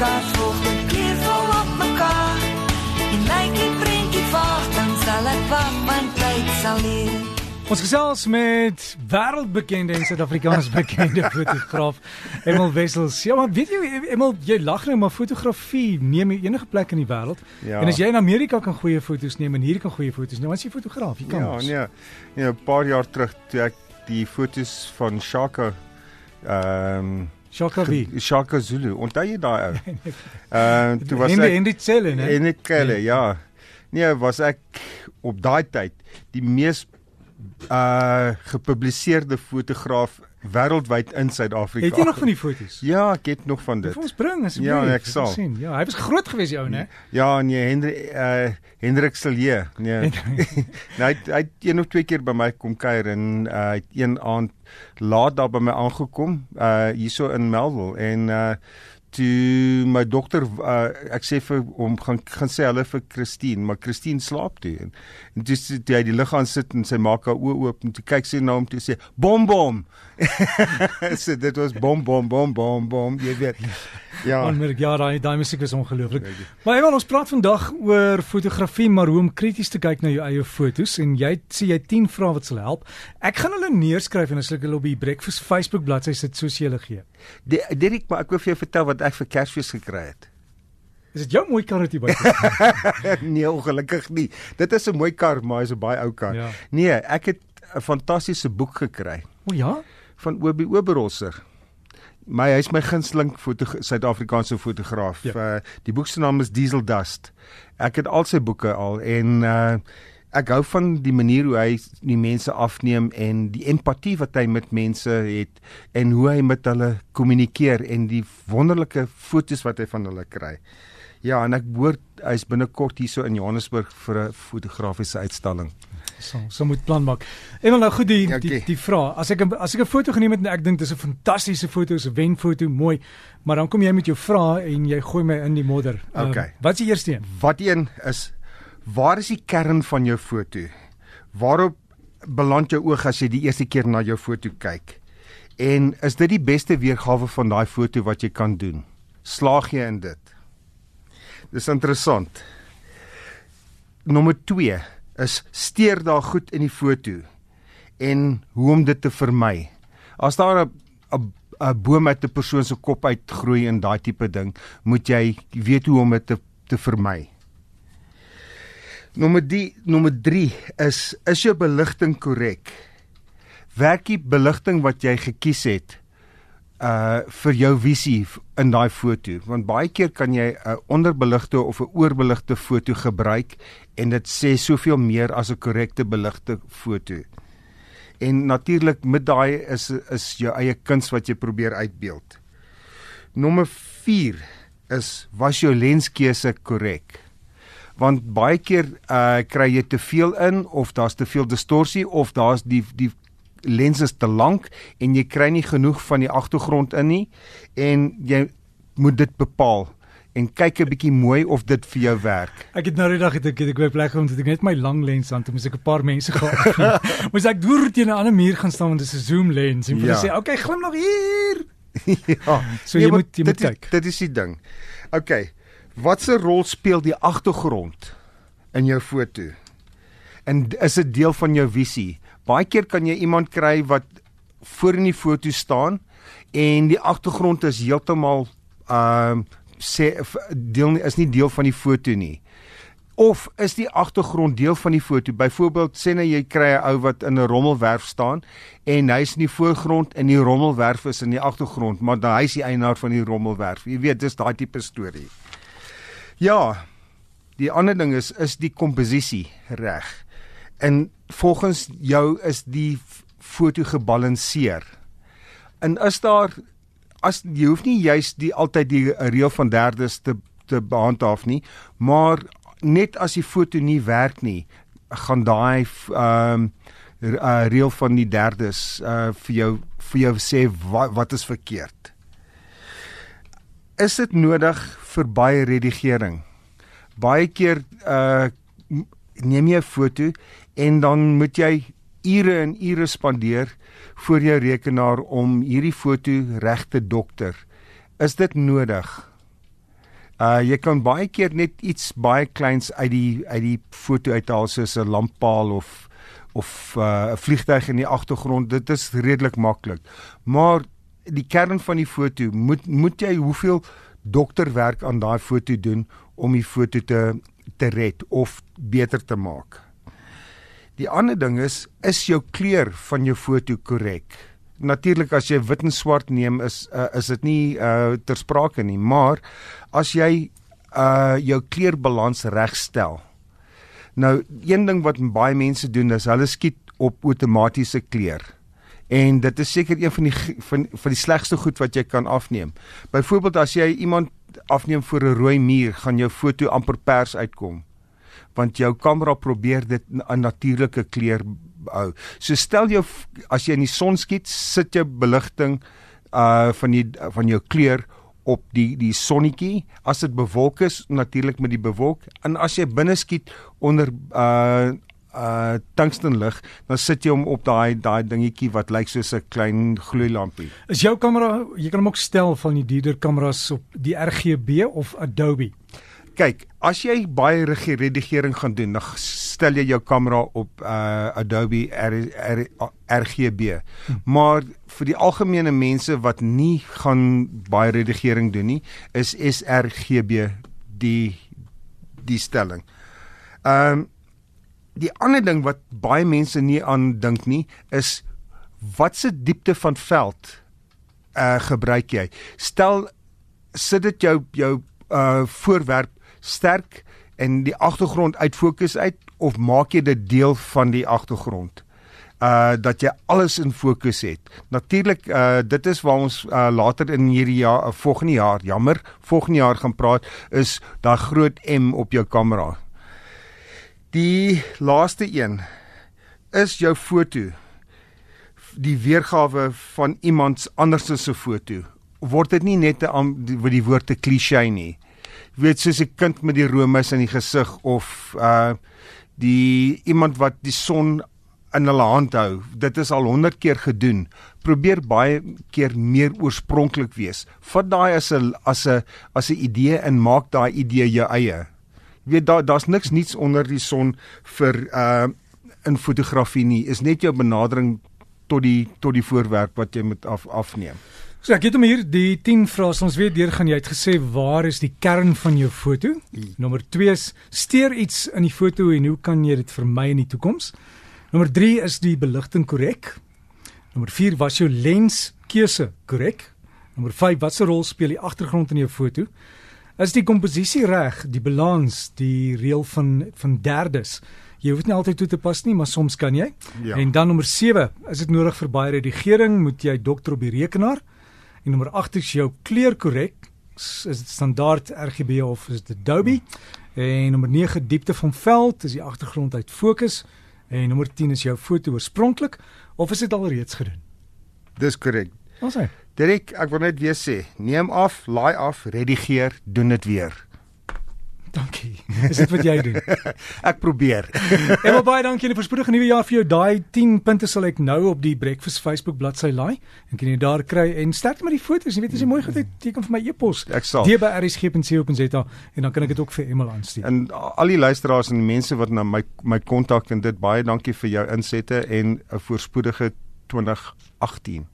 kaart volg dit kleurvol op mekaar. En lyk die prentjie vaag, dan sal ek wag want tyd sal leer. Ons gesels met wêreldbekende en Suid-Afrikaans bekende fotograaf Emil Wessels. Ja, maar weet jy Emil, jy lag nou maar fotografie neem jy enige plek in die wêreld. Ja. En as jy in Amerika kan goeie foto's neem en hier kan goeie foto's neem, as jy fotograaf, jy kan Ja, mos. nee. Nee, 'n paar jaar terug toe ek die foto's van Shaka ehm um, Shaka wie? Shaka Zulu, onthou jy daai ou? Ehm toe was in die ek in die celle, né? in die kelle, ja. Nee, was ek op daai tyd die mees uh gepubliseerde fotograaf wêreldwyd in Suid-Afrika. Het jy nog van die foto's? Ja, ek het nog van dit. Vir ons bring asseblief. Ja, ek sal. sien. Ja, hy was groot geweest die ou, né? Ja, nee, Hendrik uh Hendrik Silje. Nee. nee hy het- hy het een of twee keer by my kom kuier en uh hy het een aand laat daar by my aangekom uh hierso in Melville en uh toe my dokter uh, ek sê vir hom gaan gaan sê hulle vir Christine maar Christine slaap toe. En, en toe sit hy die lig aan sit en sy maak haar oë oop en toe kyk sy na hom toe sê bom bom. So dit was bom bom bom bom bom jy weet ja Onmerk ja, daai daai musiek is ongelooflik. Maar Ewan, ons praat vandag oor fotografie, maar hoe om krities te kyk na jou eie fotos en jy sê jy het 10 vrae wat sal help. Ek gaan hulle neerskryf en as ek hulle op die Breakfast Facebook bladsy sit soos jy hulle gee. Dirk maar ek wil vir jou vertel wat ek vir Kersfees gekry het Is dit jou mooi karretjie by? nee, ongelukkig nie. Dit is 'n mooi kar, maar hy's 'n baie ou kar. Ja. Nee, ek het 'n fantastiese boek gekry O ja. van Obi Oberholzer. My hy's my gunsteling foto Suid-Afrikaanse fotograaf. Ja. Uh die boek se naam is Diesel Dust. Ek het al sy boeke al en uh ek hou van die manier hoe hy die mense afneem en die empatie wat hy met mense het en hoe hy met hulle kommunikeer en die wonderlike fotos wat hy van hulle kry. Ja, en ek hoor hy's binnekort hierso in Johannesburg vir 'n fotografiese uitstalling. So, so moet plan maak. En nou goed die Ja, die die vraag. As ek as ek 'n foto geneem het en ek dink dis 'n fantastiese foto, 'n wenfoto, mooi, maar dan kom jy met jou vrae en jy gooi my in die modder. Ehm, Oké. wat is die eerste een? Wat een is waar is die kern van jou foto? Waarop beland jou oog as jy die eerste keer na jou foto kyk? En is dit die beste weergawe van daai foto wat jy kan doen? Slaag jy in dit? Dis interessant. Nommer 2 is steur daar goed in die foto en hoe om dit te vermy. As daar 'n 'n 'n boom uit 'n persoon se kop uitgroei en daai tipe ding, moet jy weet hoe om dit te te vermy. Nommer 3, nommer 3 is is jou beligting korrek? Werk die beligting wat jy gekies het uh vir jou visie in daai foto want baie keer kan jy 'n onderbeligte of 'n oorbeligte foto gebruik en dit sê soveel meer as 'n korrekte beligte foto. En natuurlik met daai is is jou eie kuns wat jy probeer uitbeeld. Nommer 4 is was jou lenskeuse korrek? Want baie keer uh kry jy te veel in of daar's te veel distorsie of daar's die die lens is te lank en jy kry nie genoeg van die agtergrond in nie en jy moet dit bepaal en kyk 'n bietjie mooi of dit vir jou werk. Ek het nou die dag het ek het ek by plek om te ek net my lang lens aan toe moes ek 'n paar mense gehad. moes ek deur teen 'n ander muur gaan staan want dit is 'n zoom lens en vir hulle Ja. sê, "Oké, glimlag hier." ja, So jy maar moet- jy moet dit is- kyk. Dit is die ding. OK. Watse rol speel die agtergrond in jou foto? En is dit deel van jou visie? Baie keer kan jy iemand kry wat voor in die foto staan en die agtergrond is heeltemal ehm uh, sê deel nie- is nie deel van die foto nie. Of is die agtergrond deel van die foto? Byvoorbeeld sê nou jy kry 'n ou wat in 'n rommelwerf staan en hy's in die voorgrond en die rommelwerf is in die agtergrond, maar hy's die eienaar van die rommelwerf. Jy weet, dis daai tipe storie. Ja. Die ander ding is is die komposisie reg. En volgens jou is die foto gebalanseer. En is daar as jy hoef nie juis die altyd die reël van derdes te te behandhaaf nie, maar net as die foto nie werk nie, gaan daai ehm r- uh, reël van die derdes uh vir jou vir jou sê wat wat is verkeerd. Is dit nodig vir baie redigering? Baie keer uh neem jy 'n foto en dan moet jy ure en ure spandeer voor jou rekenaar om hierdie foto reg te dokter. Is dit nodig? Uh jy kan baie keer net iets baie kleins uit die uit die foto uithaal soos 'n lamppaal of of 'n uh, vliegtyg in die agtergrond. Dit is redelik maklik. Maar die kern van die foto moet moet jy hoeveel dokterwerk aan daai foto doen om die foto te te red of beter te maak. Die ander ding is is jou kleur van jou foto korrek? Natuurlik as jy wit en swart neem is uh, is dit nie uh, ter sprake nie, maar as jy uh jou kleurbalans regstel. Nou een ding wat baie mense doen is hulle skiet op outomatiese kleur. En dit is seker een van die van van die slegste goed wat jy kan afneem. Byvoorbeeld as jy iemand afneem voor 'n rooi muur, gaan jou foto amper pers uitkom. Want jou kamera probeer dit 'n natuurlike kleur hou. So stel jou as jy in die son skiet, sit jou beligting uh van die van jou kleur op die die sonnetjie as dit bewolk is natuurlik met die bewolk en as jy binne skiet onder uh uh tungstenlig dan sit jy hom op daai daai dingetjie wat lyk soos 'n klein gloeilampie. Is jou kamera, jy kan hom ook stel van die dierder kameras op die RGB of Adobe. Kyk, as jy baie redigering gaan doen, dan stel jy jou kamera op uh Adobe R, R, RGB. Hm. Maar vir die algemene mense wat nie gaan baie redigering doen nie, is sRGB die die stelling. Ehm um, die ander ding wat baie mense nie aan dink nie is watse diepte van veld uh gebruik jy stel sit dit jou jou uh voorwerp sterk en die agtergrond uit fokus uit of maak jy dit deel van die agtergrond uh dat jy alles in fokus het. Natuurlik uh dit is waar ons uh later in hierdie jaar uh, volgende jaar, jammer, volgende jaar gaan praat is daai groot M op jou kamera. Die laaste een is jou foto. Die weergawe van iemand anders se foto. Word dit nie net met die woord te klise nie. Jy weet soos 'n kind met die romes in die gesig of uh die iemand wat die son in hulle hand hou. Dit is al 100 keer gedoen. Probeer baie keer meer oorspronklik wees. Vat daai as 'n as 'n as 'n idee en maak daai idee jou eie weet daar daar's niks niets onder die son vir uh in fotografie nie. Is net jou benadering tot die tot die voorwerp wat jy moet af afneem. So ek het hom hier die 10 vrae ons weer deur gaan jy het gesê waar is die kern van jou foto? Hmm. Nommer 2 is steur iets in die foto en hoe kan jy dit vermy in die toekoms? Nommer 3 is die beligting korrek? Nommer 4 was jou lens keuse korrek? Nommer 5 watse rol speel die agtergrond in jou foto? Is die komposisie reg, die balans, die reël van van derdes? Jy hoef nie altyd toe te pas nie, maar soms kan jy. Ja. En dan nommer 7, is dit nodig vir baie redigering, moet jy dokter op die rekenaar. En nommer 8 is jou kleur korrek. Is dit standaard RGB of is dit Adobe? En nommer 9 diepte van veld, is die agtergrond uit fokus. En nommer 10 is jou foto oorspronklik of is dit al reeds gedoen? Dis korrek. Ons sê Dirk, ek wil net weer sê, neem af, laai af, redigeer, doen dit weer. Dankie. Is dit wat jy doen? ek probeer. en baie dankie en 'n voorspoedige nuwe jaar vir jou. Daai 10 punte sal ek nou op die Breakfast Facebook bladsy laai en kan jy daar kry en sterk met die foto's. Jy weet as jy mooi goed het, teken vir my e-pos. Ek sal. dbrsg.co.za en dan kan ek dit ook vir Emel aanstuur. En al die luisteraars en die mense wat na my my kontak en dit baie dankie vir jou insette en 'n voorspoedige 2018.